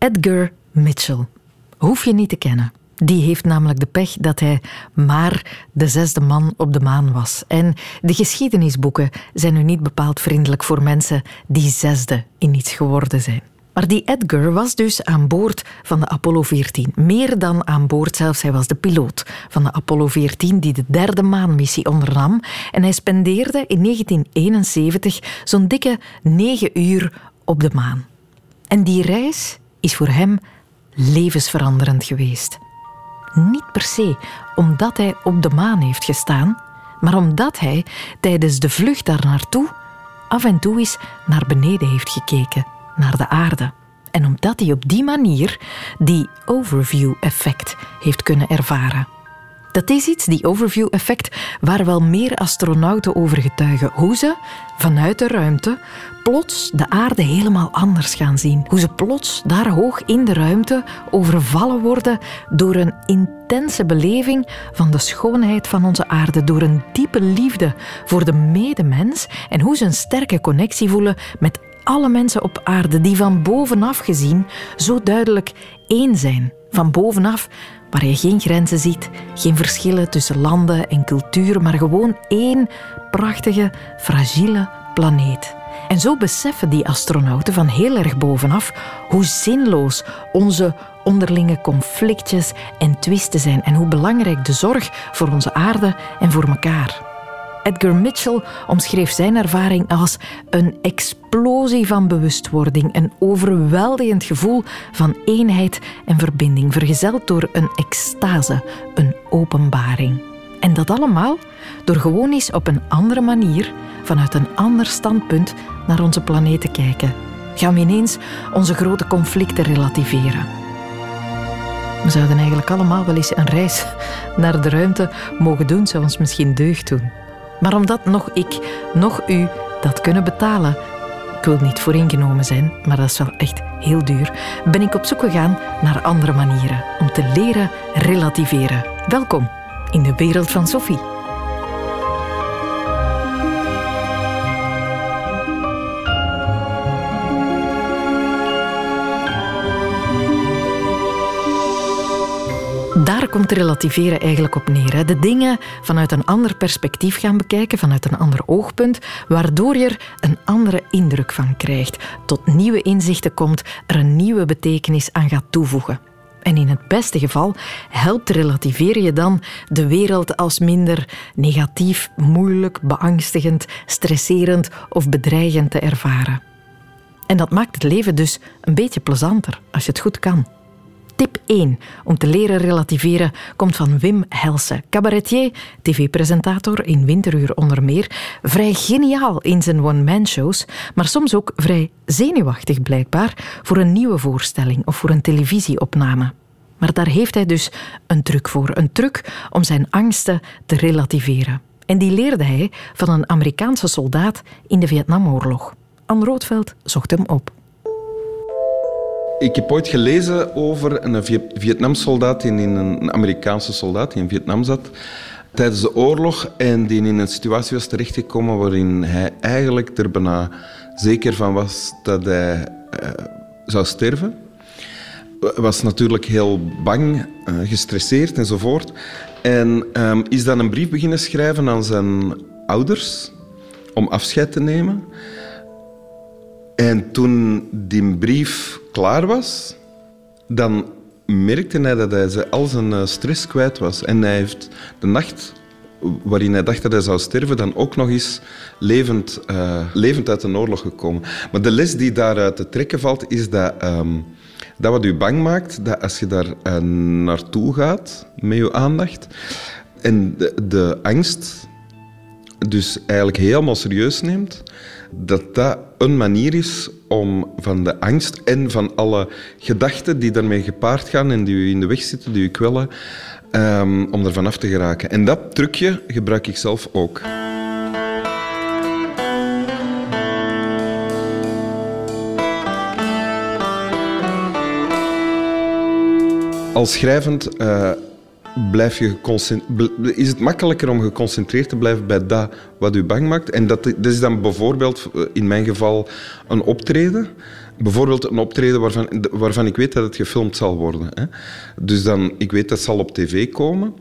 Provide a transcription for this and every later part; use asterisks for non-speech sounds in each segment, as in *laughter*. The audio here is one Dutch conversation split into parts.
Edgar Mitchell. Hoef je niet te kennen. Die heeft namelijk de pech dat hij maar de zesde man op de maan was. En de geschiedenisboeken zijn nu niet bepaald vriendelijk voor mensen die zesde in iets geworden zijn. Maar die Edgar was dus aan boord van de Apollo 14. Meer dan aan boord zelfs. Hij was de piloot van de Apollo 14 die de derde maanmissie ondernam. En hij spendeerde in 1971 zo'n dikke negen uur op de maan. En die reis is voor hem levensveranderend geweest. Niet per se omdat hij op de maan heeft gestaan, maar omdat hij tijdens de vlucht daar naartoe af en toe eens naar beneden heeft gekeken, naar de aarde. En omdat hij op die manier die overview-effect heeft kunnen ervaren. Dat is iets, die overview-effect, waar wel meer astronauten over getuigen. Hoe ze vanuit de ruimte plots de aarde helemaal anders gaan zien. Hoe ze plots daar hoog in de ruimte overvallen worden door een intense beleving van de schoonheid van onze aarde, door een diepe liefde voor de medemens en hoe ze een sterke connectie voelen met alle mensen op aarde die van bovenaf gezien zo duidelijk één zijn. Van bovenaf waar je geen grenzen ziet, geen verschillen tussen landen en culturen, maar gewoon één prachtige, fragiele planeet. En zo beseffen die astronauten van heel erg bovenaf hoe zinloos onze onderlinge conflictjes en twisten zijn en hoe belangrijk de zorg voor onze aarde en voor elkaar. Edgar Mitchell omschreef zijn ervaring als een explosie van bewustwording, een overweldigend gevoel van eenheid en verbinding, vergezeld door een extase, een openbaring. En dat allemaal door gewoon eens op een andere manier, vanuit een ander standpunt, naar onze planeet te kijken. Gaan we ineens onze grote conflicten relativeren. We zouden eigenlijk allemaal wel eens een reis naar de ruimte mogen doen, zou ons misschien deugd doen. Maar omdat nog ik, nog u dat kunnen betalen, ik wil niet vooringenomen zijn, maar dat is wel echt heel duur, ben ik op zoek gegaan naar andere manieren om te leren relativeren. Welkom in de wereld van Sophie. Daar komt relativeren eigenlijk op neer. De dingen vanuit een ander perspectief gaan bekijken, vanuit een ander oogpunt, waardoor je er een andere indruk van krijgt. Tot nieuwe inzichten komt, er een nieuwe betekenis aan gaat toevoegen. En in het beste geval helpt relativeren je dan de wereld als minder negatief, moeilijk, beangstigend, stresserend of bedreigend te ervaren. En dat maakt het leven dus een beetje plezanter als je het goed kan. Tip 1 om te leren relativeren komt van Wim Helse, cabaretier, tv-presentator in Winteruur onder meer. Vrij geniaal in zijn one-man-shows, maar soms ook vrij zenuwachtig blijkbaar voor een nieuwe voorstelling of voor een televisieopname. Maar daar heeft hij dus een truc voor. Een truc om zijn angsten te relativeren. En die leerde hij van een Amerikaanse soldaat in de Vietnamoorlog. Anne Roodveld zocht hem op. Ik heb ooit gelezen over een Vietnamsoldaat, die in een Amerikaanse soldaat die in Vietnam zat tijdens de oorlog en die in een situatie was terechtgekomen waarin hij eigenlijk er bijna zeker van was dat hij uh, zou sterven. Was natuurlijk heel bang, uh, gestresseerd enzovoort. En um, is dan een brief beginnen schrijven aan zijn ouders om afscheid te nemen. En toen die brief klaar was, dan merkte hij dat hij al zijn eh, stress kwijt was. En hij heeft de nacht waarin hij dacht dat hij zou sterven, dan ook nog eens levend, uh, levend uit de oorlog gekomen. Maar de les die daaruit te trekken valt, is dat, um, dat wat u bang maakt, dat als je daar uh, naartoe gaat met je aandacht en de, de angst dus eigenlijk helemaal serieus neemt, dat dat een manier is om van de angst en van alle gedachten die daarmee gepaard gaan en die u in de weg zitten, die u kwellen, um, om er vanaf te geraken. En dat trucje gebruik ik zelf ook. Als schrijvend uh, blijf je is het makkelijker om geconcentreerd te blijven bij dat wat u bang maakt. En dat, is dan bijvoorbeeld eh, in mijn geval een optreden. bijvoorbeeld een optreden waarvan, waarvan ik weet dat het gefilmd zal worden. Hè. Dus dan, ik weet dat zal op tv komen.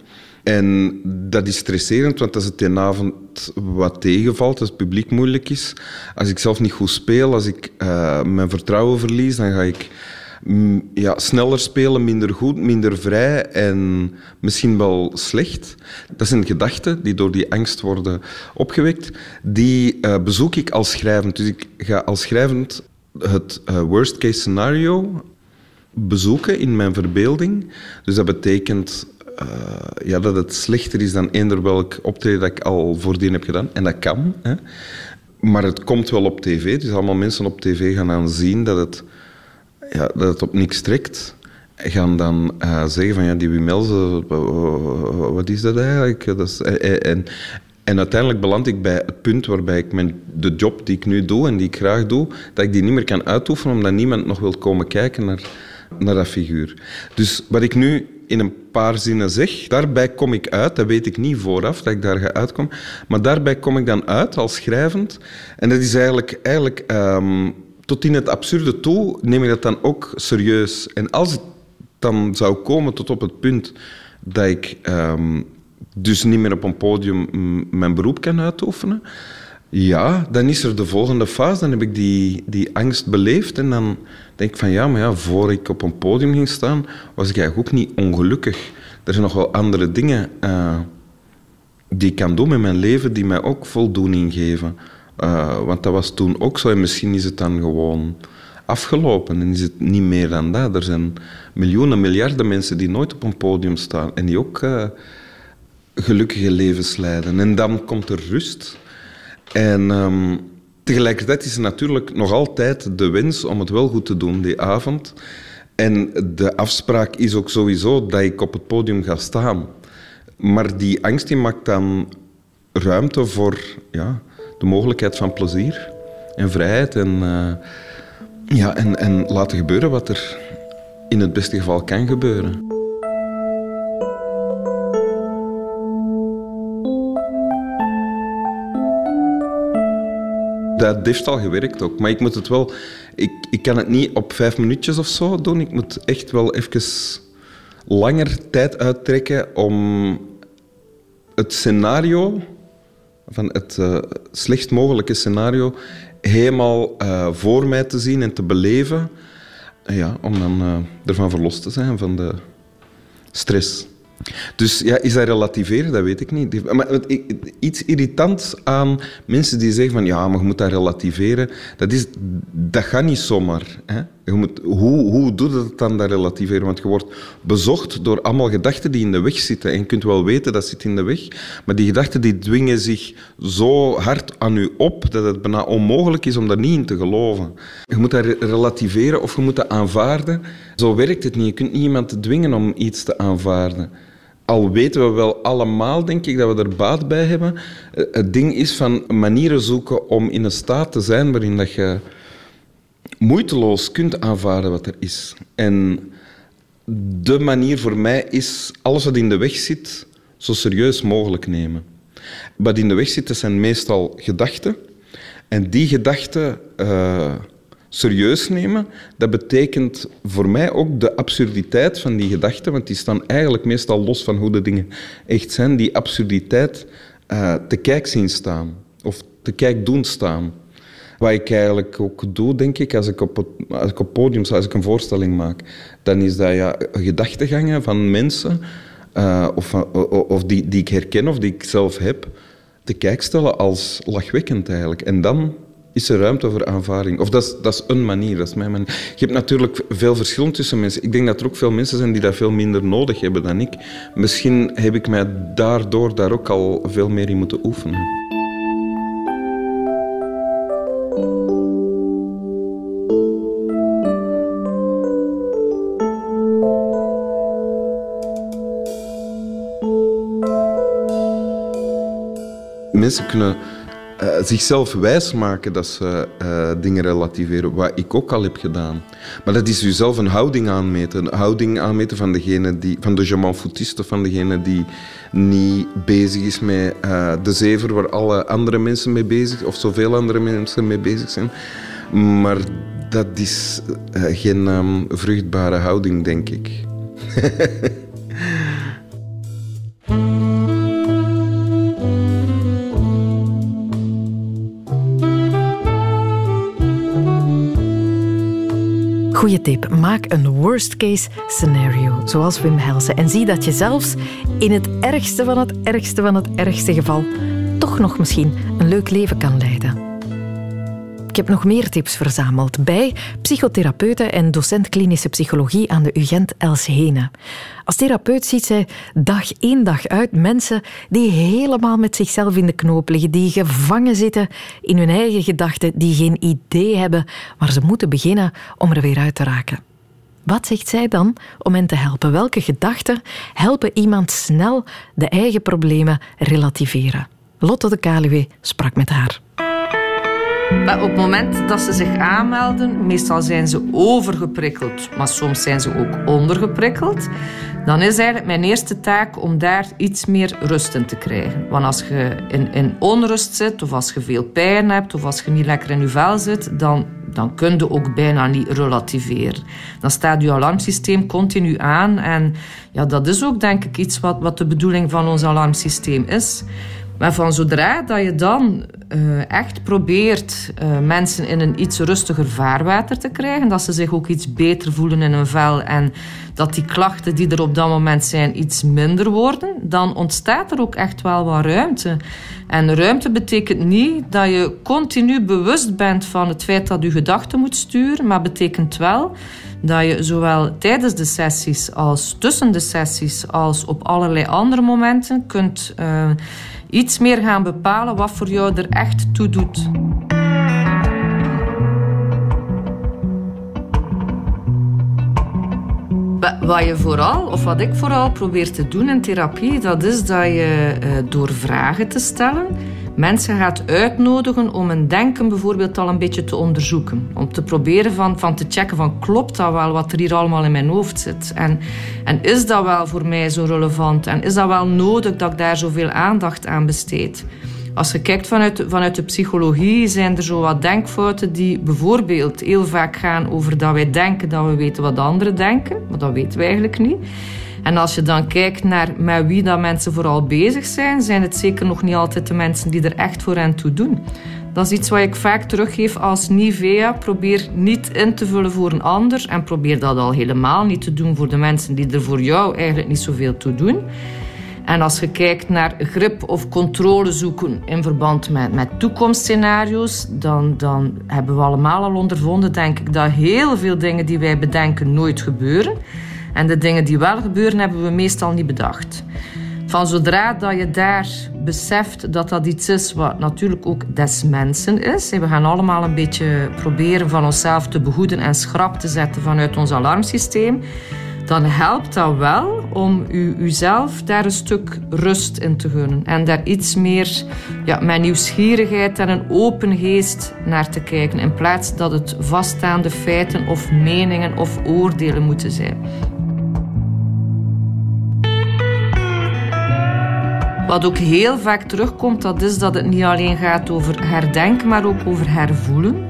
En dat is stresserend, want als het een avond wat tegenvalt, als het publiek moeilijk is, als ik zelf niet goed speel, als ik uh, mijn vertrouwen verlies, dan ga ik ja, sneller spelen, minder goed, minder vrij en misschien wel slecht. Dat zijn gedachten die door die angst worden opgewekt. Die uh, bezoek ik als schrijvend. Dus ik ga als schrijvend het uh, worst case scenario bezoeken in mijn verbeelding. Dus dat betekent uh, ja, dat het slechter is dan eender welk optreden dat ik al voordien heb gedaan. En dat kan. Hè. Maar het komt wel op tv. Dus allemaal mensen op tv gaan dan zien dat het, ja, dat het op niks trekt. Gaan dan uh, zeggen van ja, die Wim wat is dat eigenlijk? Dat is, en, en uiteindelijk beland ik bij het punt waarbij ik mijn, de job die ik nu doe en die ik graag doe, dat ik die niet meer kan uitoefenen omdat niemand nog wil komen kijken naar, naar dat figuur. Dus wat ik nu in een paar zinnen zeg, daarbij kom ik uit. Dat weet ik niet vooraf, dat ik daar ga. Maar daarbij kom ik dan uit als schrijvend. En dat is eigenlijk, eigenlijk um, tot in het absurde toe neem ik dat dan ook serieus. En als het dan zou komen tot op het punt dat ik um, dus niet meer op een podium mijn beroep kan uitoefenen, ja, dan is er de volgende fase. Dan heb ik die, die angst beleefd en dan denk ik van ja, maar ja, voor ik op een podium ging staan, was ik eigenlijk ook niet ongelukkig. Er zijn nog wel andere dingen uh, die ik kan doen met mijn leven die mij ook voldoening geven. Uh, want dat was toen ook zo en misschien is het dan gewoon afgelopen en is het niet meer dan dat. Er zijn miljoenen, miljarden mensen die nooit op een podium staan en die ook uh, gelukkige levens leiden. En dan komt er rust. En um, tegelijkertijd is er natuurlijk nog altijd de wens om het wel goed te doen die avond. En de afspraak is ook sowieso dat ik op het podium ga staan. Maar die angst die maakt dan ruimte voor ja, de mogelijkheid van plezier en vrijheid. En, uh, ja, en, en laten gebeuren wat er in het beste geval kan gebeuren. dat heeft al gewerkt ook. Maar ik moet het wel... Ik, ik kan het niet op vijf minuutjes of zo doen. Ik moet echt wel even langer tijd uittrekken om het scenario, van het uh, slechtst mogelijke scenario, helemaal uh, voor mij te zien en te beleven. Ja, om dan uh, ervan verlost te zijn, van de stress. Dus ja, is dat relativeren? Dat weet ik niet. Maar iets irritants aan mensen die zeggen van ja, maar je moet dat relativeren, dat, is, dat gaat niet zomaar. Hè? Je moet, hoe, hoe doe je dat dan, dat relativeren? Want je wordt bezocht door allemaal gedachten die in de weg zitten. En je kunt wel weten dat zit in de weg, maar die gedachten die dwingen zich zo hard aan je op dat het bijna onmogelijk is om daar niet in te geloven. Je moet dat relativeren of je moet dat aanvaarden. Zo werkt het niet. Je kunt niet iemand dwingen om iets te aanvaarden al weten we wel allemaal, denk ik, dat we er baat bij hebben. Eh, het ding is van manieren zoeken om in een staat te zijn waarin dat je moeiteloos kunt aanvaarden wat er is. En de manier voor mij is alles wat in de weg zit, zo serieus mogelijk nemen. Wat in de weg zit, zijn meestal gedachten. En die gedachten... Uh, serieus nemen, dat betekent voor mij ook de absurditeit van die gedachten, want die staan eigenlijk meestal los van hoe de dingen echt zijn, die absurditeit uh, te kijk zien staan of te kijk doen staan. Wat ik eigenlijk ook doe, denk ik, als ik op het podium sta, als ik een voorstelling maak, dan is dat ja, gedachtegangen van mensen, uh, of, of die, die ik herken of die ik zelf heb, te kijk stellen als lachwekkend eigenlijk. En dan is er ruimte voor aanvaring. Of dat is, dat is een manier, dat is mijn manier. Je hebt natuurlijk veel verschil tussen mensen. Ik denk dat er ook veel mensen zijn die dat veel minder nodig hebben dan ik. Misschien heb ik mij daardoor daar ook al veel meer in moeten oefenen. Mensen kunnen uh, zichzelf wijsmaken dat ze uh, dingen relativeren, wat ik ook al heb gedaan. Maar dat is jezelf een houding aanmeten. Een houding aanmeten van, degene die, van de je foutiste, van degene die niet bezig is met uh, de zever waar alle andere mensen mee bezig of zoveel andere mensen mee bezig zijn. Maar dat is geen um, vruchtbare houding, denk ik. *laughs* Tip. Maak een worst case scenario, zoals Wim Helsen. En zie dat je zelfs in het ergste van het ergste van het ergste geval toch nog misschien een leuk leven kan leiden. Ik heb nog meer tips verzameld bij psychotherapeute en docent klinische psychologie aan de UGent Els Hene. Als therapeut ziet zij dag in dag uit mensen die helemaal met zichzelf in de knoop liggen, die gevangen zitten in hun eigen gedachten, die geen idee hebben waar ze moeten beginnen om er weer uit te raken. Wat zegt zij dan om hen te helpen? Welke gedachten helpen iemand snel de eigen problemen relativeren? Lotte de Kaluwe sprak met haar. Op het moment dat ze zich aanmelden, meestal zijn ze overgeprikkeld, maar soms zijn ze ook ondergeprikkeld. Dan is eigenlijk mijn eerste taak om daar iets meer rust in te krijgen. Want als je in, in onrust zit, of als je veel pijn hebt, of als je niet lekker in je vel zit, dan, dan kun je ook bijna niet relativeren. Dan staat je alarmsysteem continu aan. En ja, dat is ook denk ik iets wat, wat de bedoeling van ons alarmsysteem is. Maar van zodra dat je dan uh, echt probeert uh, mensen in een iets rustiger vaarwater te krijgen, dat ze zich ook iets beter voelen in hun vel en dat die klachten die er op dat moment zijn iets minder worden, dan ontstaat er ook echt wel wat ruimte. En ruimte betekent niet dat je continu bewust bent van het feit dat je gedachten moet sturen, maar betekent wel dat je zowel tijdens de sessies als tussen de sessies als op allerlei andere momenten kunt uh, iets meer gaan bepalen wat voor jou er echt toe doet. Wat je vooral, of wat ik vooral probeer te doen in therapie, dat is dat je eh, door vragen te stellen mensen gaat uitnodigen om een denken bijvoorbeeld al een beetje te onderzoeken. Om te proberen van, van te checken van klopt dat wel wat er hier allemaal in mijn hoofd zit? En, en is dat wel voor mij zo relevant? En is dat wel nodig dat ik daar zoveel aandacht aan besteed? Als je kijkt vanuit, vanuit de psychologie, zijn er zo wat denkfouten die bijvoorbeeld heel vaak gaan over dat wij denken dat we weten wat anderen denken, maar dat weten we eigenlijk niet. En als je dan kijkt naar met wie dat mensen vooral bezig zijn, zijn het zeker nog niet altijd de mensen die er echt voor hen toe doen. Dat is iets wat ik vaak teruggeef als Nivea. Probeer niet in te vullen voor een ander en probeer dat al helemaal niet te doen voor de mensen die er voor jou eigenlijk niet zoveel toe doen. En als je kijkt naar grip of controle zoeken in verband met, met toekomstscenario's, dan, dan hebben we allemaal al ondervonden, denk ik, dat heel veel dingen die wij bedenken nooit gebeuren. En de dingen die wel gebeuren, hebben we meestal niet bedacht. Van zodra dat je daar beseft dat dat iets is wat natuurlijk ook des mensen is. We gaan allemaal een beetje proberen van onszelf te behoeden en schrap te zetten vanuit ons alarmsysteem. Dan helpt dat wel om u, uzelf daar een stuk rust in te gunnen. En daar iets meer ja, met nieuwsgierigheid en een open geest naar te kijken. In plaats dat het vaststaande feiten of meningen of oordelen moeten zijn. Wat ook heel vaak terugkomt, dat is dat het niet alleen gaat over herdenken, maar ook over hervoelen.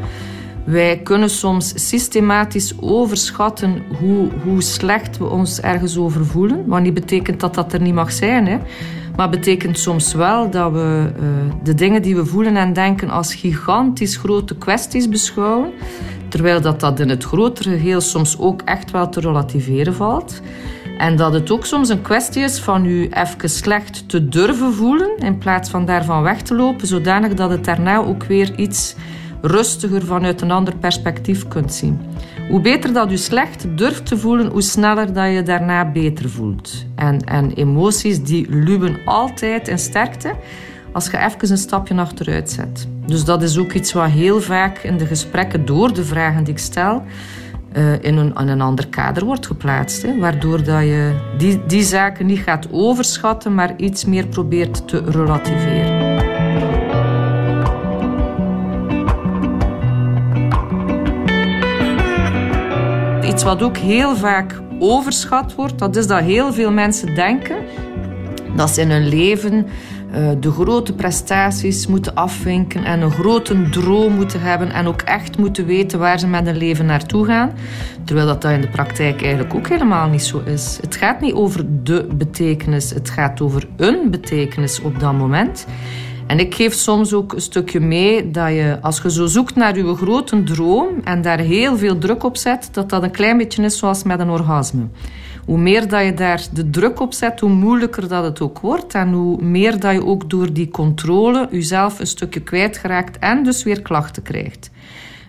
Wij kunnen soms systematisch overschatten hoe, hoe slecht we ons ergens over voelen. Wat niet betekent dat dat er niet mag zijn. Hè. Maar betekent soms wel dat we uh, de dingen die we voelen en denken als gigantisch grote kwesties beschouwen. Terwijl dat, dat in het grotere geheel soms ook echt wel te relativeren valt. En dat het ook soms een kwestie is van u even slecht te durven voelen in plaats van daarvan weg te lopen, zodanig dat het daarna ook weer iets rustiger vanuit een ander perspectief kunt zien. Hoe beter dat u slecht durft te voelen, hoe sneller dat je daarna beter voelt. En, en emoties die luwen altijd in sterkte als je even een stapje achteruit zet. Dus dat is ook iets wat heel vaak in de gesprekken door de vragen die ik stel uh, in, een, ander kader wordt geplaatst. Hè, waardoor dat je die, die zaken niet gaat overschatten, maar iets meer probeert te relativeren. Iets wat ook heel vaak overschat wordt, dat is dat heel veel mensen denken dat ze in hun leven eh, de grote prestaties moeten afwinken en een grote droom moeten hebben en ook echt moeten weten waar ze met hun leven naartoe gaan. Terwijl dat, dat in de praktijk eigenlijk ook helemaal niet zo is. Het gaat niet over de betekenis, het gaat over een betekenis op dat moment. En ik geef soms ook een stukje mee dat je, als je zo zoekt naar je grote droom en daar heel veel druk op zet, dat dat een klein beetje is zoals met een orgasme. Hoe meer dat je daar de druk op zet, hoe moeilijker dat het ook wordt. En hoe meer dat je ook door die controle jezelf een stukje kwijtgeraakt en dus weer klachten krijgt.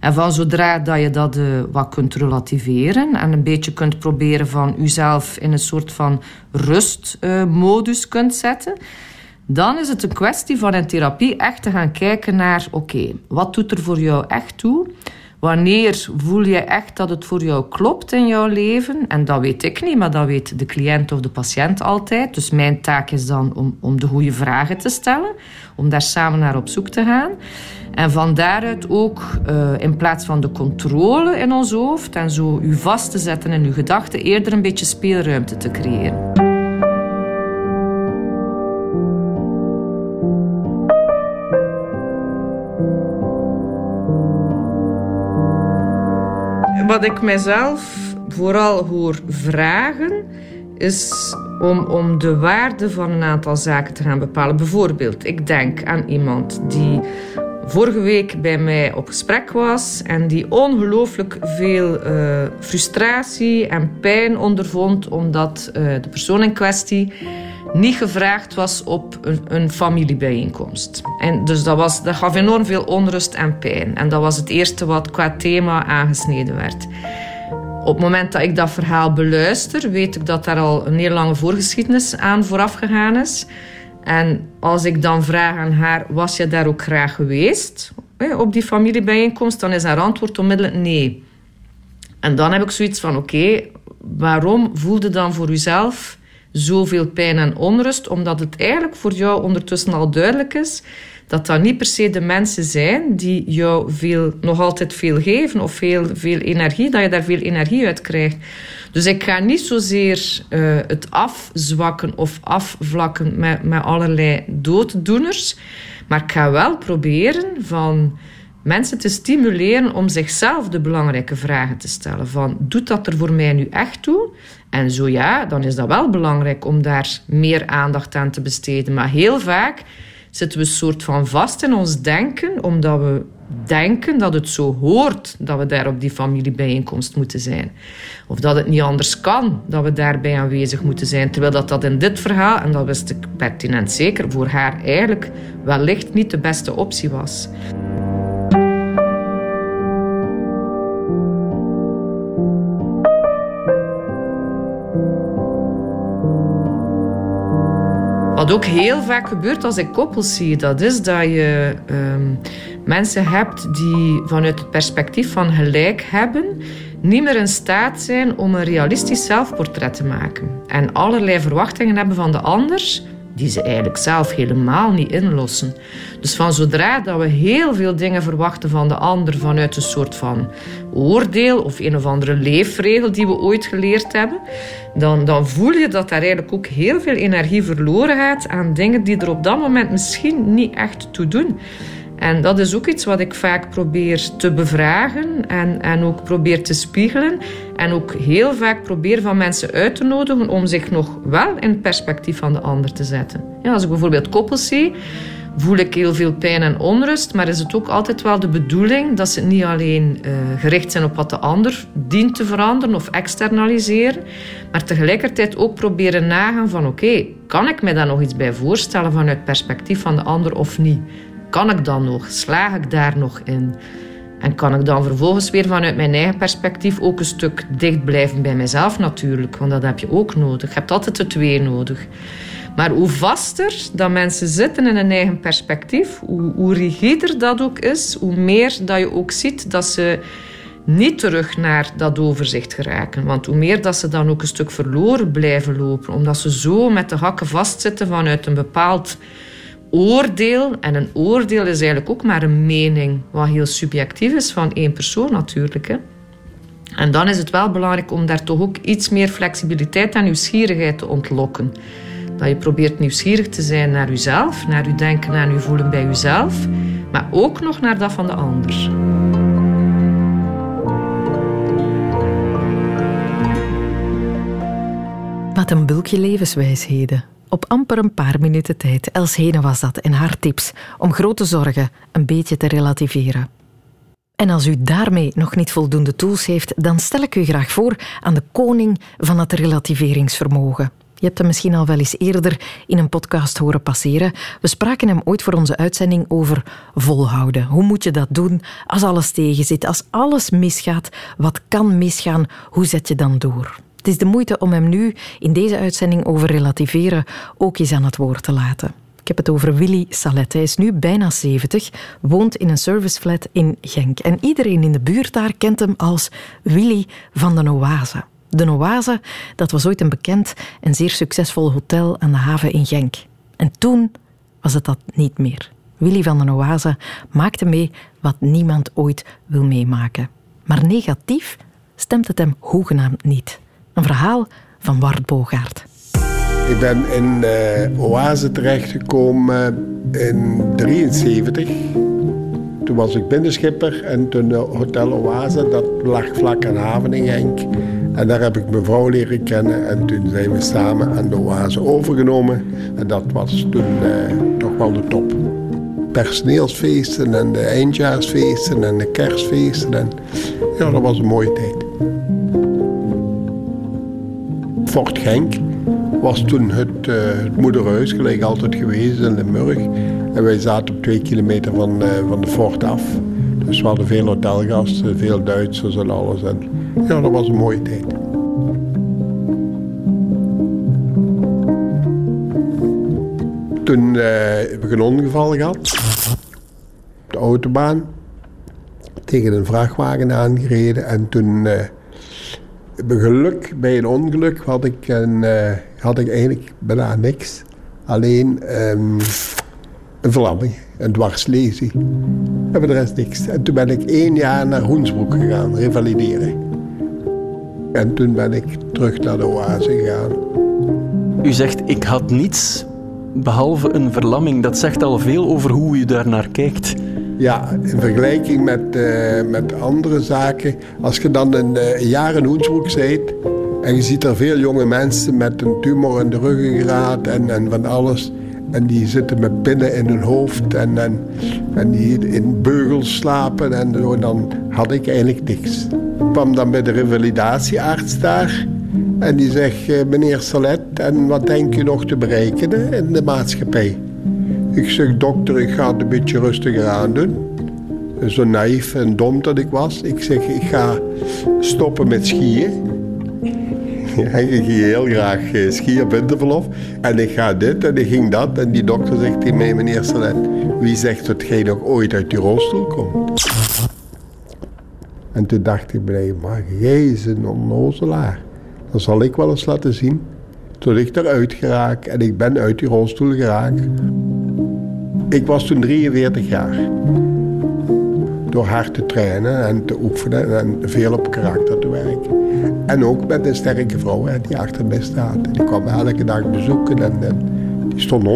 En van zodra dat je dat uh, wat kunt relativeren en een beetje kunt proberen van jezelf in een soort van rustmodus uh, kunt zetten, dan is het een kwestie van in therapie echt te gaan kijken naar: oké, wat doet er voor jou echt toe? Wanneer voel je echt dat het voor jou klopt in jouw leven? En dat weet ik niet, maar dat weet de cliënt of de patiënt altijd. Dus mijn taak is dan om, om de goede vragen te stellen, om daar samen naar op zoek te gaan. En van daaruit ook uh, in plaats van de controle in ons hoofd en zo u vast te zetten in uw gedachten, eerder een beetje speelruimte te creëren. Wat ik mezelf vooral hoor vragen, is om, om de waarde van een aantal zaken te gaan bepalen. Bijvoorbeeld, ik denk aan iemand die vorige week bij mij op gesprek was en die ongelooflijk veel uh, frustratie en pijn ondervond omdat uh, de persoon in kwestie niet gevraagd was op een, een, familiebijeenkomst. En dus dat, was, dat gaf enorm veel onrust en pijn. En dat was het eerste wat qua thema aangesneden werd. Op het moment dat ik dat verhaal beluister, weet ik dat daar al een heel lange voorgeschiedenis aan vooraf gegaan is. En als ik dan vraag aan haar, was je daar ook graag geweest op die familiebijeenkomst, dan is haar antwoord onmiddellijk nee. En dan heb ik zoiets van, oké, waarom voelde dan voor uzelf zoveel pijn en onrust, omdat het eigenlijk voor jou ondertussen al duidelijk is dat dat niet per se de mensen zijn die jou veel, nog altijd veel geven of veel, veel energie, dat je daar veel energie uit krijgt. Dus ik ga niet zozeer uh, het afzwakken of afvlakken met, met allerlei dooddoeners, maar ik ga wel proberen van mensen te stimuleren om zichzelf de belangrijke vragen te stellen. Van, doet dat er voor mij nu echt toe? En zo ja, dan is dat wel belangrijk om daar meer aandacht aan te besteden. Maar heel vaak zitten we een soort van vast in ons denken, omdat we denken dat het zo hoort dat we daar op die familiebijeenkomst moeten zijn. Of dat het niet anders kan dat we daarbij aanwezig moeten zijn. Terwijl dat, dat in dit verhaal, en dat wist ik pertinent zeker, voor haar eigenlijk wellicht niet de beste optie was. Wat ook heel vaak gebeurt als ik koppels zie, dat is dat je um, mensen hebt die vanuit het perspectief van gelijk hebben, niet meer in staat zijn om een realistisch zelfportret te maken. En allerlei verwachtingen hebben van de ander die ze eigenlijk zelf helemaal niet inlossen. Dus van zodra dat we heel veel dingen verwachten van de ander vanuit een soort van oordeel of een of andere leefregel die we ooit geleerd hebben, dan, dan voel je dat daar eigenlijk ook heel veel energie verloren gaat aan dingen die er op dat moment misschien niet echt toe doen. En dat is ook iets wat ik vaak probeer te bevragen en, en ook probeer te spiegelen. En ook heel vaak probeer van mensen uit te nodigen om zich nog wel in het perspectief van de ander te zetten. Ja, als ik bijvoorbeeld koppels zie, voel ik heel veel pijn en onrust, maar is het ook altijd wel de bedoeling dat ze niet alleen uh, gericht zijn op wat de ander dient te veranderen of externaliseren, maar tegelijkertijd ook proberen nagaan van oké, kan ik me daar nog iets bij voorstellen vanuit het perspectief van de ander of niet? Kan ik dan nog? Slaag ik daar nog in? En kan ik dan vervolgens weer vanuit mijn eigen perspectief ook een stuk dicht blijven bij mezelf natuurlijk, want dat heb je ook nodig. Je hebt altijd de twee nodig. Maar hoe vaster dat mensen zitten in een eigen perspectief, hoe, hoe rigider dat ook is, hoe meer dat je ook ziet dat ze niet terug naar dat overzicht geraken. Want hoe meer dat ze dan ook een stuk verloren blijven lopen, omdat ze zo met de hakken vastzitten vanuit een bepaald oordeel. En een oordeel is eigenlijk ook maar een mening, wat heel subjectief is van één persoon natuurlijk. Hè. En dan is het wel belangrijk om daar toch ook iets meer flexibiliteit en nieuwsgierigheid te ontlokken. Dat je probeert nieuwsgierig te zijn naar jezelf, naar je denken en je voelen bij jezelf, maar ook nog naar dat van de ander. Wat een bulkje levenswijsheden. Op amper een paar minuten tijd. Els Hene was dat en haar tips om grote zorgen een beetje te relativeren. En als u daarmee nog niet voldoende tools heeft, dan stel ik u graag voor aan de koning van het relativeringsvermogen. Je hebt hem misschien al wel eens eerder in een podcast horen passeren. We spraken hem ooit voor onze uitzending over volhouden. Hoe moet je dat doen als alles tegenzit, als alles misgaat? Wat kan misgaan? Hoe zet je dan door? Het is de moeite om hem nu in deze uitzending over relativeren ook eens aan het woord te laten. Ik heb het over Willy Salet. Hij is nu bijna 70, woont in een serviceflat in Genk. En iedereen in de buurt daar kent hem als Willy van de Oase. De Oase, dat was ooit een bekend en zeer succesvol hotel aan de haven in Genk. En toen was het dat niet meer. Willy van den Oase maakte mee wat niemand ooit wil meemaken. Maar negatief stemt het hem hoegenaamd niet. Een verhaal van Wart Bogaert. Ik ben in uh, Oase terechtgekomen in 1973. Toen was ik binnenschipper en toen Hotel Oase, dat lag vlak aan de haven in Genk. En daar heb ik mijn vrouw leren kennen en toen zijn we samen aan de Oase overgenomen. En dat was toen uh, toch wel de top. Personeelsfeesten en de eindjaarsfeesten en de kerstfeesten. En, ja, dat was een mooie tijd. Fort Genk was toen het, uh, het moederhuis, gelijk altijd geweest in Limburg. En wij zaten op twee kilometer van, uh, van de fort af. Dus we hadden veel hotelgasten, veel Duitsers en alles. En ja, dat was een mooie tijd. Toen uh, heb ik een ongeval gehad. Op de autobaan. Tegen een vrachtwagen aangereden. En toen geluk bij een ongeluk had ik, een, uh, had ik eigenlijk bijna niks. Alleen um, een verlamming, een dwarslesie. En voor de rest niks. En toen ben ik één jaar naar Hoensbroek gegaan, revalideren. En toen ben ik terug naar de oase gegaan. U zegt, ik had niets behalve een verlamming. Dat zegt al veel over hoe u daar naar kijkt. Ja, in vergelijking met, uh, met andere zaken. Als je dan een, uh, jaar in Hoensbroek zit en je ziet er veel jonge mensen met een tumor in de ruggengraat en, en van alles. En die zitten met pinnen in hun hoofd en, en, en die in beugels slapen en zo. Dan had ik eigenlijk niks. Ik kwam dan bij de revalidatiearts daar. En die zegt, eh, meneer Salet, en wat denk je nog te bereiken in de maatschappij? Ik zeg, dokter, ik ga het een beetje rustiger aan doen. Zo naïef en dom dat ik was. Ik zeg, ik ga stoppen met skiën. Ja, *laughs* ik ging heel graag eh, skiën op winterverlof. En ik ga dit en ik ging dat. En die dokter zegt tegen mij, meneer Salet, wie zegt dat jij nog ooit uit die rolstoel komt? En toen dacht ik bij maar jij is een onnozelaar. Dan zal ik wel eens laten zien. Tot ik eruit geraak en ik ben uit die rolstoel geraakt. Ik was toen 43 jaar. Door hard te trainen en te oefenen en veel op karakter te werken. En ook met een sterke vrouw hè, die achter mij staat. Die kwam elke dag bezoeken en, die stond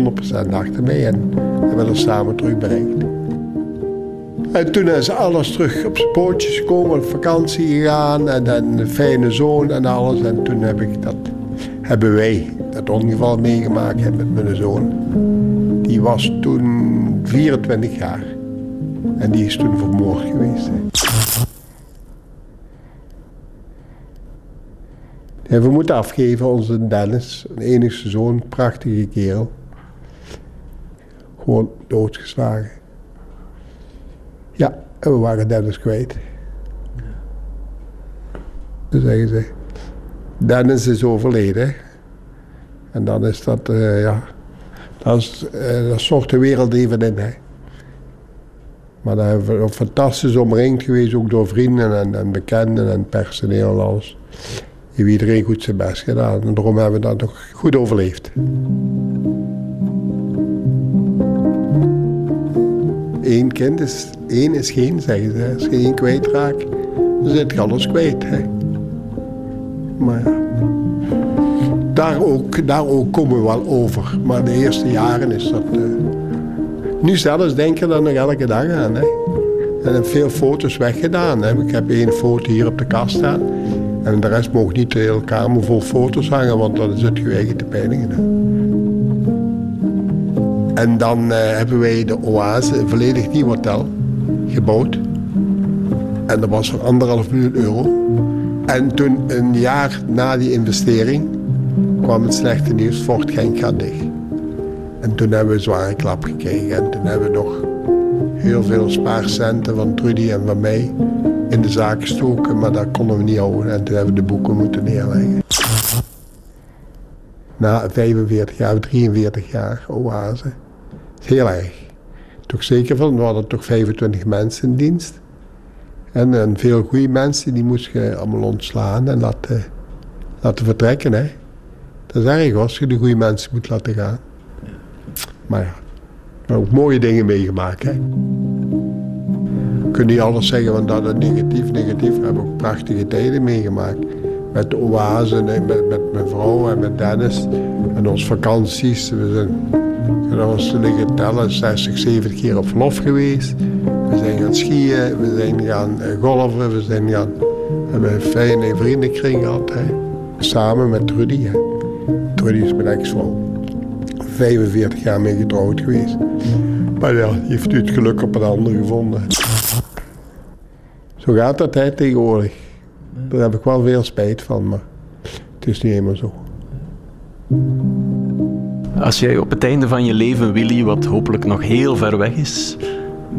100% achter mij. En we werden samen terug. En toen is alles terug op zijn pootjes gekomen, op vakantie gegaan en, en een fijne zoon en alles. En toen heb ik dat, hebben wij dat ongeval meegemaakt met mijn zoon. Was toen 24 jaar. En die is toen vermoord geweest. En we moeten afgeven, onze Dennis, een enigste zoon, prachtige kerel. Gewoon doodgeslagen. Ja, en we waren Dennis kwijt. Dan zeggen ze, Dennis is overleden. En dan is dat, uh, ja, uh, dat zorgt de wereld even in. Hè. Maar daar hebben we fantastisch omringd geweest, ook door vrienden en, en bekenden en personeel en alles. Heeft iedereen goed zijn best gedaan en daarom hebben we dat nog goed overleefd. Eén kind is, één is geen, zeggen ze. Als je één kwijtraakt, dan zit je alles kwijt. Hè. Maar ja daar ook, daar ook komen we wel over. Maar de eerste jaren is dat... Uh... Nu zelfs denken er nog elke dag aan. Hè. En veel foto's weggedaan. Hè. Ik heb één foto hier op de kast staan. En de rest mogen niet de hele kamer vol foto's hangen, want dan is het gewegen te pijnigen. En dan uh, hebben wij de Oase, een volledig nieuw hotel, gebouwd. En dat was voor anderhalf miljoen euro. En toen, een jaar na die investering, kwam het slechte nieuws, Fort gaat dicht. En toen hebben we een zware klap gekregen. En toen hebben we nog heel veel spaarcenten van Trudy en van mij in de zaak gestoken, maar dat konden we niet houden. En toen hebben we de boeken moeten neerleggen. Na 45 jaar, 43 jaar oase. Heel erg. Toch zeker van, we hadden toch 25 mensen in dienst. En, veel goede mensen, die moest je allemaal ontslaan en laten, laten vertrekken. Hè. Dat is erg als je de goede mensen moet laten gaan. Maar ja, maar ook mooie dingen meegemaakt. Hè. Je kunt niet alles zeggen, want dat is negatief, negatief. We hebben ook prachtige tijden meegemaakt. Met de oase, met, mijn vrouw en met Dennis. En onze vakanties. We zijn, dat tellen, 60, 70 keer op verlof geweest. We zijn gaan skiën, we zijn gaan eh, golven, we zijn gaan... We hebben een fijne vriendenkring gehad. Hè. Samen met Trudy. Hè. Trudy is mijn ex-vrouw. 45 jaar mee getrouwd geweest. Maar ja, heeft u het geluk op een ander gevonden. Zo gaat dat hè, tegenwoordig. Daar heb ik wel veel spijt van, maar het is niet helemaal zo. Als jij op het einde van je leven, Willy, wat hopelijk nog heel ver weg is,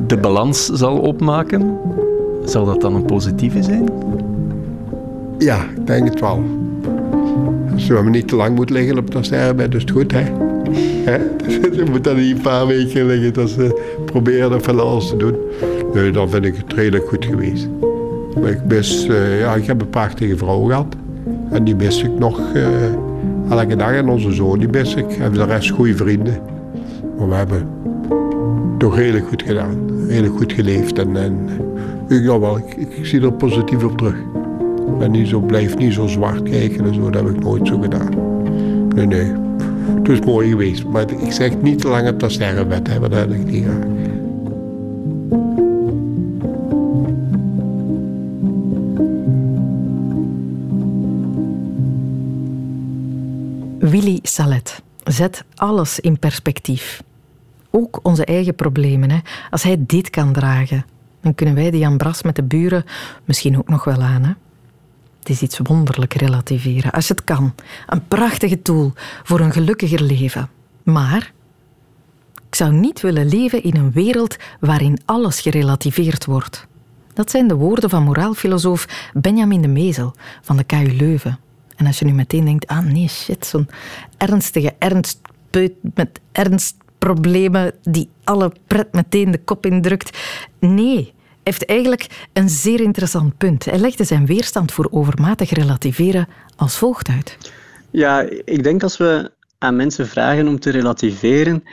de balans zal opmaken, zal dat dan een positieve zijn? Ja, ik denk het wel. Als we niet te lang moeten liggen op dat sterrenbed, is het goed, hè? hè? Dus *laughs* je moet dan niet een paar weken liggen dat ze proberen er van alles te doen. Nee, dan vind ik het redelijk goed geweest. Maar ik, uh, ja, ik heb een prachtige vrouw gehad. En die mis ik nog uh, elke dag. En onze zoon die mis ik. En de rest goede vrienden. Maar we hebben toch redelijk goed gedaan. Redelijk goed geleefd. En, en ik, ja, wel, ik, ik, zie er positief op terug. Ben niet zo, blijf niet zo zwart kijken en zo. Dat heb ik nooit zo gedaan. Nee, nee. Het is mooi geweest. Maar ik zeg niet te lang op dat sterrenbed. Want dat heb ik niet graag. Willy Salet zet alles in perspectief. Ook onze eigen problemen. Hè. Als hij dit kan dragen, dan kunnen wij de Jan Bras met de buren misschien ook nog wel aan. Het is iets wonderlijk relativeren. Als het kan. Een prachtige tool voor een gelukkiger leven. Maar ik zou niet willen leven in een wereld waarin alles gerelativeerd wordt. Dat zijn de woorden van moraalfilosoof Benjamin de Mezel van de KU Leuven. En als je nu meteen denkt, ah nee, shit, zo'n ernstige ernstpeut met ernstproblemen die alle pret meteen de kop indrukt. Nee, heeft eigenlijk een zeer interessant punt. Hij legde zijn weerstand voor overmatig relativeren als volgt uit. Ja, ik denk als we aan mensen vragen om te relativeren,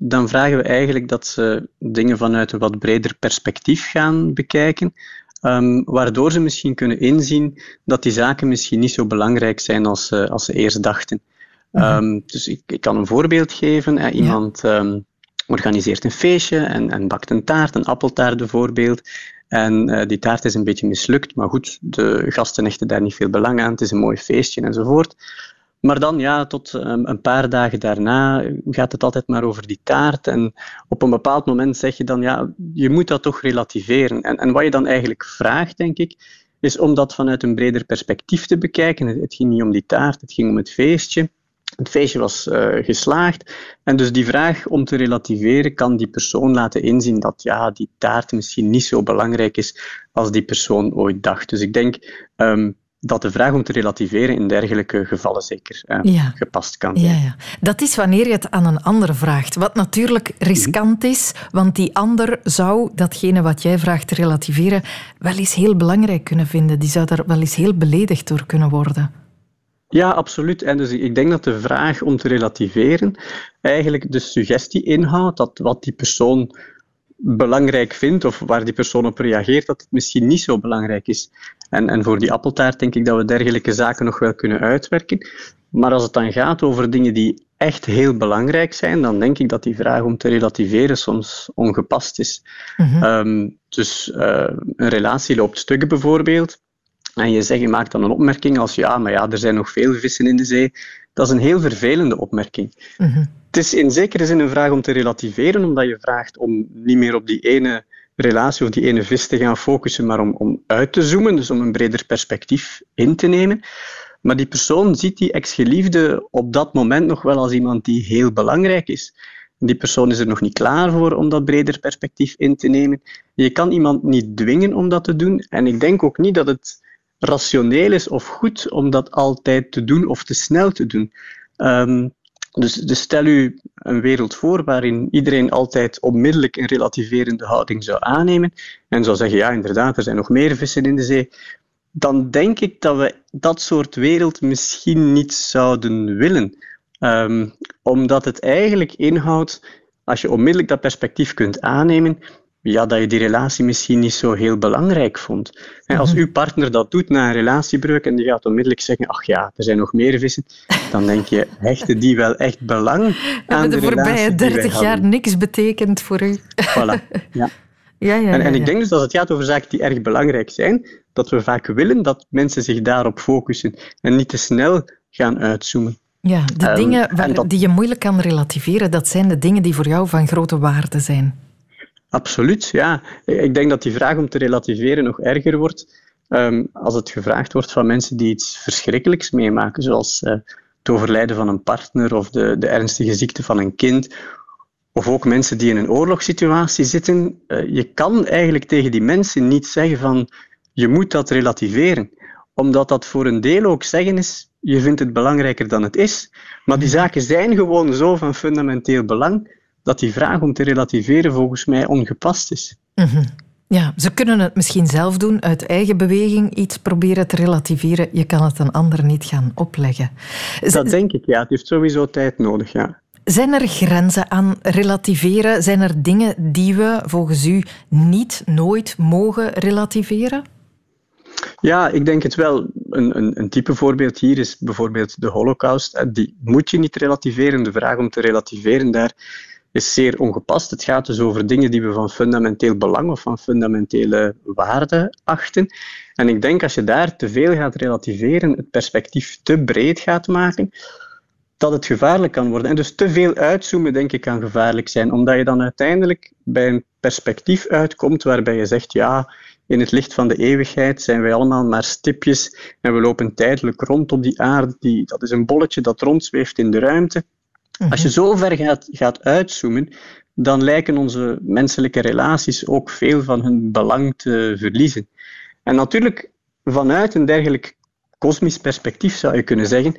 dan vragen we eigenlijk dat ze dingen vanuit een wat breder perspectief gaan bekijken. Um, waardoor ze misschien kunnen inzien dat die zaken misschien niet zo belangrijk zijn als, uh, als ze eerst dachten. Um, dus ik, ik, kan een voorbeeld geven. Hè. Iemand um, organiseert een feestje en, en, bakt een taart, een appeltaart bijvoorbeeld. En uh, die taart is een beetje mislukt, maar goed, de gasten hechten daar niet veel belang aan. Het is een mooi feestje enzovoort. Maar dan, ja, tot um, een paar dagen daarna gaat het altijd maar over die taart. En op een bepaald moment zeg je dan, ja, je moet dat toch relativeren. En, en wat je dan eigenlijk vraagt, denk ik, is om dat vanuit een breder perspectief te bekijken. Het ging niet om die taart, het ging om het feestje. Het feestje was uh, geslaagd. En dus die vraag om te relativeren kan die persoon laten inzien dat ja, die taart misschien niet zo belangrijk is als die persoon ooit dacht. Dus ik denk um, dat de vraag om te relativeren in dergelijke gevallen zeker uh, gepast kan zijn. Ja, ja. Dat is wanneer je het aan een ander vraagt. Wat natuurlijk riskant is, want die ander zou datgene wat jij vraagt te relativeren wel eens heel belangrijk kunnen vinden. Die zou daar wel eens heel beledigd door kunnen worden. Ja, absoluut. En dus ik denk dat de vraag om te relativeren eigenlijk de suggestie inhoudt dat wat die persoon belangrijk vindt of waar die persoon op reageert, dat het misschien niet zo belangrijk is. En, en voor die appeltaart denk ik dat we dergelijke zaken nog wel kunnen uitwerken. Maar als het dan gaat over dingen die echt heel belangrijk zijn, dan denk ik dat die vraag om te relativeren soms ongepast is. Mhm. Ehm, dus uh, een relatie loopt stukken bijvoorbeeld. En je, zegt, je maakt dan een opmerking als ja, maar ja, er zijn nog veel vissen in de zee. Dat is een heel vervelende opmerking. Mhm. Het is in zekere zin een vraag om te relativeren, omdat je vraagt om niet meer op die ene relatie of die ene vis te gaan focussen, maar om, om uit te zoomen, dus om een breder perspectief in te nemen. Maar die persoon ziet die ex-geliefde op dat moment nog wel als iemand die heel belangrijk is. Die persoon is er nog niet klaar voor om dat breder perspectief in te nemen. Je kan iemand niet dwingen om dat te doen. En ik denk ook niet dat het rationeel is of goed om dat altijd te doen of te snel te doen. Ehm, dus, dus, stel u een wereld voor waarin iedereen altijd onmiddellijk een relativerende houding zou aannemen en zou zeggen, ja inderdaad, er zijn nog meer vissen in de zee, dan denk ik dat we dat soort wereld misschien niet zouden willen. Ehm, omdat het eigenlijk inhoudt, als je onmiddellijk dat perspectief kunt aannemen, ja, dat je die relatie misschien niet zo heel belangrijk vond. En als mhm. uw partner dat doet na een relatiebreuk en die gaat onmiddellijk zeggen, ach ja, er zijn nog meer vissen, dan denk je, *laughs* hechten die wel echt belang aan de, de voorbije 30 jaar niks betekend voor u. Voilà, *laughs* ja. Ja, ja, en, en, ik denk dus dat het gaat over zaken die erg belangrijk zijn, dat we vaak willen dat mensen zich daarop focussen en niet te snel gaan uitzoomen. Ja, de ehm, dingen waar, die je moeilijk kan relativeren, dat zijn de dingen die voor jou van grote waarde zijn. Absoluut, ja. Ik denk dat die vraag om te relativeren nog erger wordt um, als het gevraagd wordt van mensen die iets verschrikkelijks meemaken, zoals uh, het overlijden van een partner of de, de ernstige ziekte van een kind of ook mensen die in een oorlogssituatie zitten, uh, je kan eigenlijk tegen die mensen niet zeggen van je moet dat relativeren. Omdat dat voor een deel ook zeggen is, je vindt het belangrijker dan het is. Maar die zaken zijn gewoon zo van fundamenteel belang dat die vraag om te relativeren volgens mij ongepast is. Mhm. Ja, ze kunnen het misschien zelf doen, uit eigen beweging iets proberen te relativeren. Je kan het een ander niet gaan opleggen. Dat denk ik, ja. Het heeft sowieso tijd nodig, ja. Zijn er grenzen aan relativeren? Zijn er dingen die we volgens u niet, nooit mogen relativeren? Ja, ik denk het wel. Een, een, een, type voorbeeld hier is bijvoorbeeld de Holocaust. Die moet je niet relativeren. De vraag om te relativeren daar is zeer ongepast. Het gaat dus over dingen die we van fundamenteel belang of van fundamentele waarde achten. En ik denk als je daar te veel gaat relativeren, het perspectief te breed gaat maken, dat het gevaarlijk kan worden. En dus te veel uitzoomen, denk ik, kan gevaarlijk zijn, omdat je dan uiteindelijk bij een perspectief uitkomt waarbij je zegt, ja, in het licht van de eeuwigheid zijn wij allemaal maar stipjes en we lopen tijdelijk rond op die aarde. Die, dat is een bolletje dat rondzweeft in de ruimte. Als je mhm. zo ver gaat, gaat uitzoomen, dan lijken onze menselijke relaties ook veel van hun belang te verliezen. En natuurlijk, vanuit een dergelijk kosmisch perspectief zou je kunnen zeggen,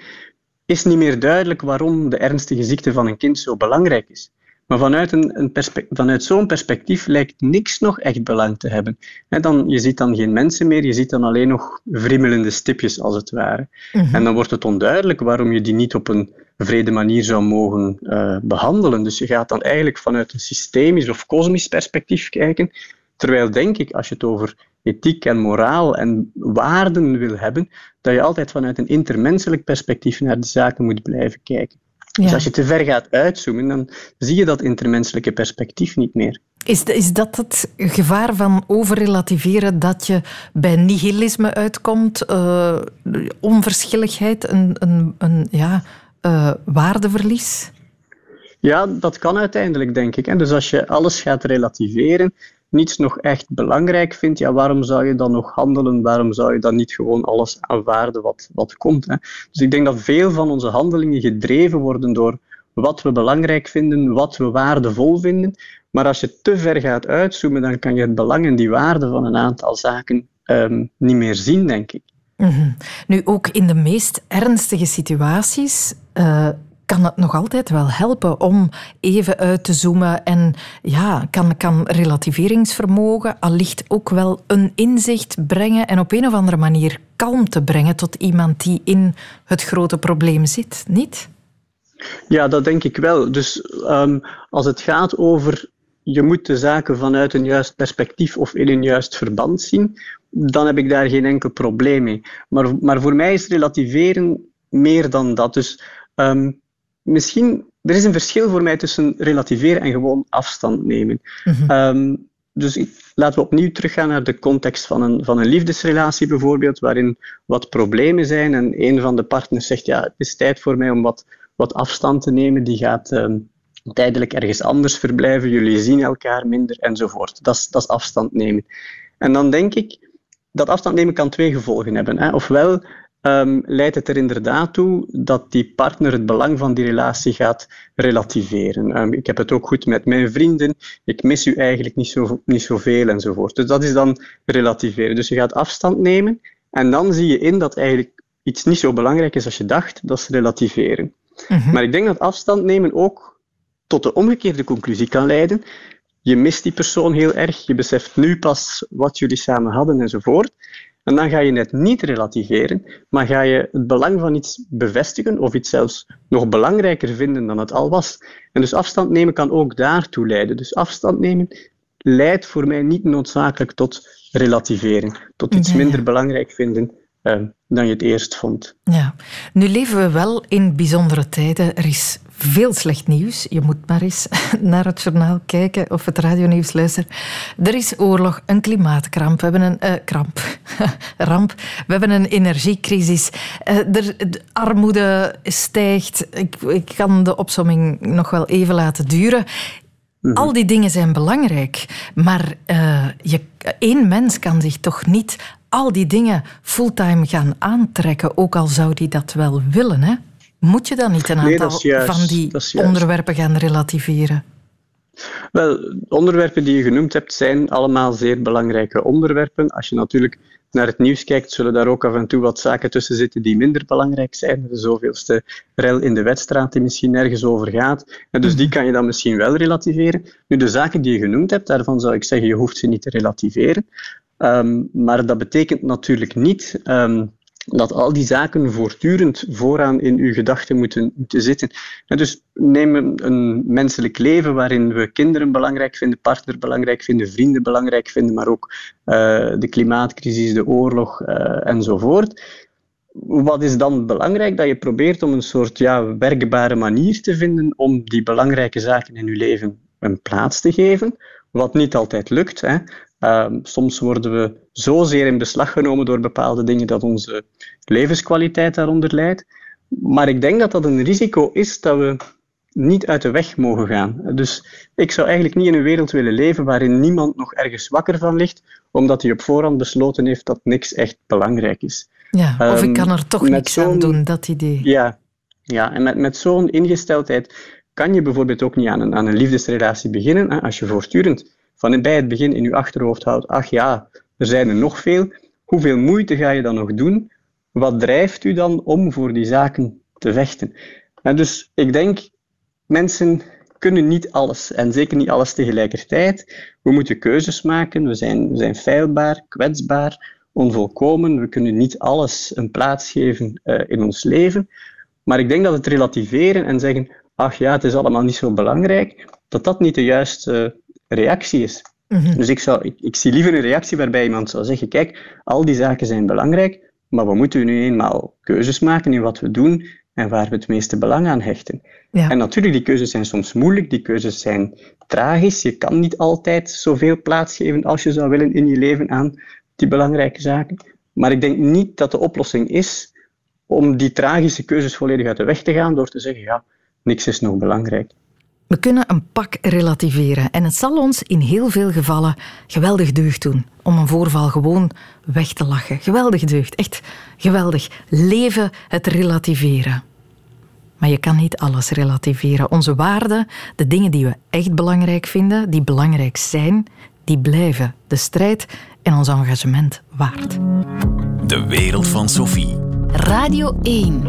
is niet meer duidelijk waarom de ernstige ziekte van een kind zo belangrijk is. Maar vanuit, een, een vanuit zo'n perspectief lijkt niks nog echt belang te hebben. dan, je ziet dan geen mensen meer, je ziet dan alleen nog wrimmelende stipjes, als het ware. Mhm. En dan wordt het onduidelijk waarom je die niet op een vrede manier zou mogen uh, behandelen. Dus je gaat dan eigenlijk vanuit een systemisch of kosmisch perspectief kijken. Terwijl, denk ik, als je het over ethiek en moraal en waarden wil hebben, dat je altijd vanuit een intermenselijk perspectief naar de zaken moet blijven kijken. Dus als je te ver gaat uitzoomen, dan zie je dat intermenselijke perspectief niet meer. Is, is dat het gevaar van overrelativeren dat je bij nihilisme uitkomt, uh, onverschilligheid, een, een, een ja, uh, waardeverlies? Ja, dat kan uiteindelijk, denk ik. Dus als je alles gaat relativeren, niets nog echt belangrijk vindt, ja, waarom zou je dan nog handelen? Waarom zou je dan niet gewoon alles aanvaarden wat, wat komt? Hè? Dus ik denk dat veel van onze handelingen gedreven worden door wat we belangrijk vinden, wat we waardevol vinden. Maar als je te ver gaat uitzoomen, dan kan je het belang en die waarde van een aantal zaken um, niet meer zien, denk ik. Mhm. Nu, ook in de meest ernstige situaties uh, kan het nog altijd wel helpen om even uit te zoomen en ja, kan, kan relativeringsvermogen allicht ook wel een inzicht brengen en op een of andere manier kalmte brengen tot iemand die in het grote probleem zit, niet? Ja, dat denk ik wel. Dus um, als het gaat over je moet de zaken vanuit een juist perspectief of in een juist verband zien, dan heb ik daar geen enkel probleem mee. Maar, maar voor mij is relativeren meer dan dat. Dus ehm, misschien, er is een verschil voor mij tussen relativeren en gewoon afstand nemen. Mhm. Ehm, dus laten we opnieuw teruggaan naar de context van een, van een liefdesrelatie bijvoorbeeld, waarin wat problemen zijn en een van de partners zegt, ja, het is tijd voor mij om wat, wat afstand te nemen, die gaat ehm, tijdelijk ergens anders verblijven, jullie zien elkaar minder enzovoort. Dat is, dat is afstand nemen. En dan denk ik, dat afstand nemen kan twee gevolgen hebben. Hè. Ofwel um, leidt het er inderdaad toe dat die partner het belang van die relatie gaat relativeren. Um, ik heb het ook goed met mijn vrienden, ik mis u eigenlijk niet, zo, niet zoveel enzovoort. Dus dat is dan relativeren. Dus je gaat afstand nemen en dan zie je in dat eigenlijk iets niet zo belangrijk is als je dacht, dat is relativeren. Mhm. Maar ik denk dat afstand nemen ook tot de omgekeerde conclusie kan leiden. Je mist die persoon heel erg, je beseft nu pas wat jullie samen hadden enzovoort. En dan ga je net niet relativeren, maar ga je het belang van iets bevestigen of iets zelfs nog belangrijker vinden dan het al was. En dus afstand nemen kan ook daartoe leiden. Dus afstand nemen leidt voor mij niet noodzakelijk tot relativeren, tot iets minder belangrijk vinden dan je het eerst vond. Ja, nu leven we wel in bijzondere tijden. Er is veel slecht nieuws. Je moet maar eens *laughs* naar het journaal kijken of het radionieuws luisteren. Er is oorlog, een klimaatkramp, we hebben een uh, kramp, *laughs* ramp, we hebben een energiecrisis. Uh, er, de armoede stijgt. Ik, ik kan de opsomming nog wel even laten duren. Mhm. Al die dingen zijn belangrijk, maar uh, je, één mens kan zich toch niet al die dingen fulltime gaan aantrekken, ook al zou die dat wel willen. Hè? Moet je dan niet een aantal van die onderwerpen gaan relativeren? Wel, onderwerpen die je genoemd hebt zijn allemaal zeer belangrijke onderwerpen. Als je natuurlijk naar het nieuws kijkt, zullen daar ook af en toe wat zaken tussen zitten die minder belangrijk zijn. De zoveelste rel in de wedstraat die misschien nergens over gaat. En dus die kan je dan misschien wel relativeren. Nu, de zaken die je genoemd hebt, daarvan zou ik zeggen, je hoeft ze niet te relativeren. Um, maar dat betekent natuurlijk niet um, dat al die zaken voortdurend vooraan in uw gedachten moeten, zitten. En dus neem een menselijk leven waarin we kinderen belangrijk vinden, partner belangrijk vinden, vrienden belangrijk vinden, maar ook uh, de klimaatcrisis, de oorlog uh, enzovoort. Wat is dan belangrijk? Dat je probeert om een soort ja, werkbare manier te vinden om die belangrijke zaken in je leven een plaats te geven. Wat niet altijd lukt. Hè. Ehm, soms worden we zozeer in beslag genomen door bepaalde dingen dat onze levenskwaliteit daaronder leidt. Maar ik denk dat dat een risico is dat we niet uit de weg mogen gaan. Dus ik zou eigenlijk niet in een wereld willen leven waarin niemand nog ergens wakker van ligt, omdat hij op voorhand besloten heeft dat niks echt belangrijk is. Ja, of ik kan er toch niks aan doen, dat idee. Ja, ja en met, met zo'n ingesteldheid kan je bijvoorbeeld ook niet aan een, aan een liefdesrelatie beginnen. Als je voortdurend van bij het begin in je achterhoofd houdt, ach ja, er zijn er nog veel, hoeveel moeite ga je dan nog doen? Wat drijft u dan om voor die zaken te vechten? En dus ik denk, mensen kunnen niet alles en zeker niet alles tegelijkertijd. We moeten keuzes maken, we zijn, we zijn feilbaar, kwetsbaar, onvolkomen. We kunnen niet alles een plaats geven uh, in ons leven. Maar ik denk dat het relativeren en zeggen, ach ja, het is allemaal niet zo belangrijk, dat dat niet de juiste reactie is. Mhm. Dus ik, zou, ik, ik, zie liever een reactie waarbij iemand zou zeggen: Kijk, al die zaken zijn belangrijk, maar we moeten nu eenmaal keuzes maken in wat we doen en waar we het meeste belang aan hechten. Ja. En natuurlijk, die keuzes zijn soms moeilijk, die keuzes zijn tragisch. Je kan niet altijd zoveel plaats geven als je zou willen in je leven aan die belangrijke zaken. Maar ik denk niet dat de oplossing is om die tragische keuzes volledig uit de weg te gaan door te zeggen: Ja, niks is nog belangrijk. We kunnen een pak relativeren en het zal ons in heel veel gevallen geweldig deugd doen om een voorval gewoon weg te lachen. Geweldig deugd, echt geweldig. Leven het relativeren. Maar je kan niet alles relativeren. Onze waarden, de dingen die we echt belangrijk vinden, die belangrijk zijn, die blijven de strijd en ons engagement waard. De wereld van Sophie. Radio 1.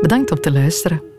Bedankt om te luisteren.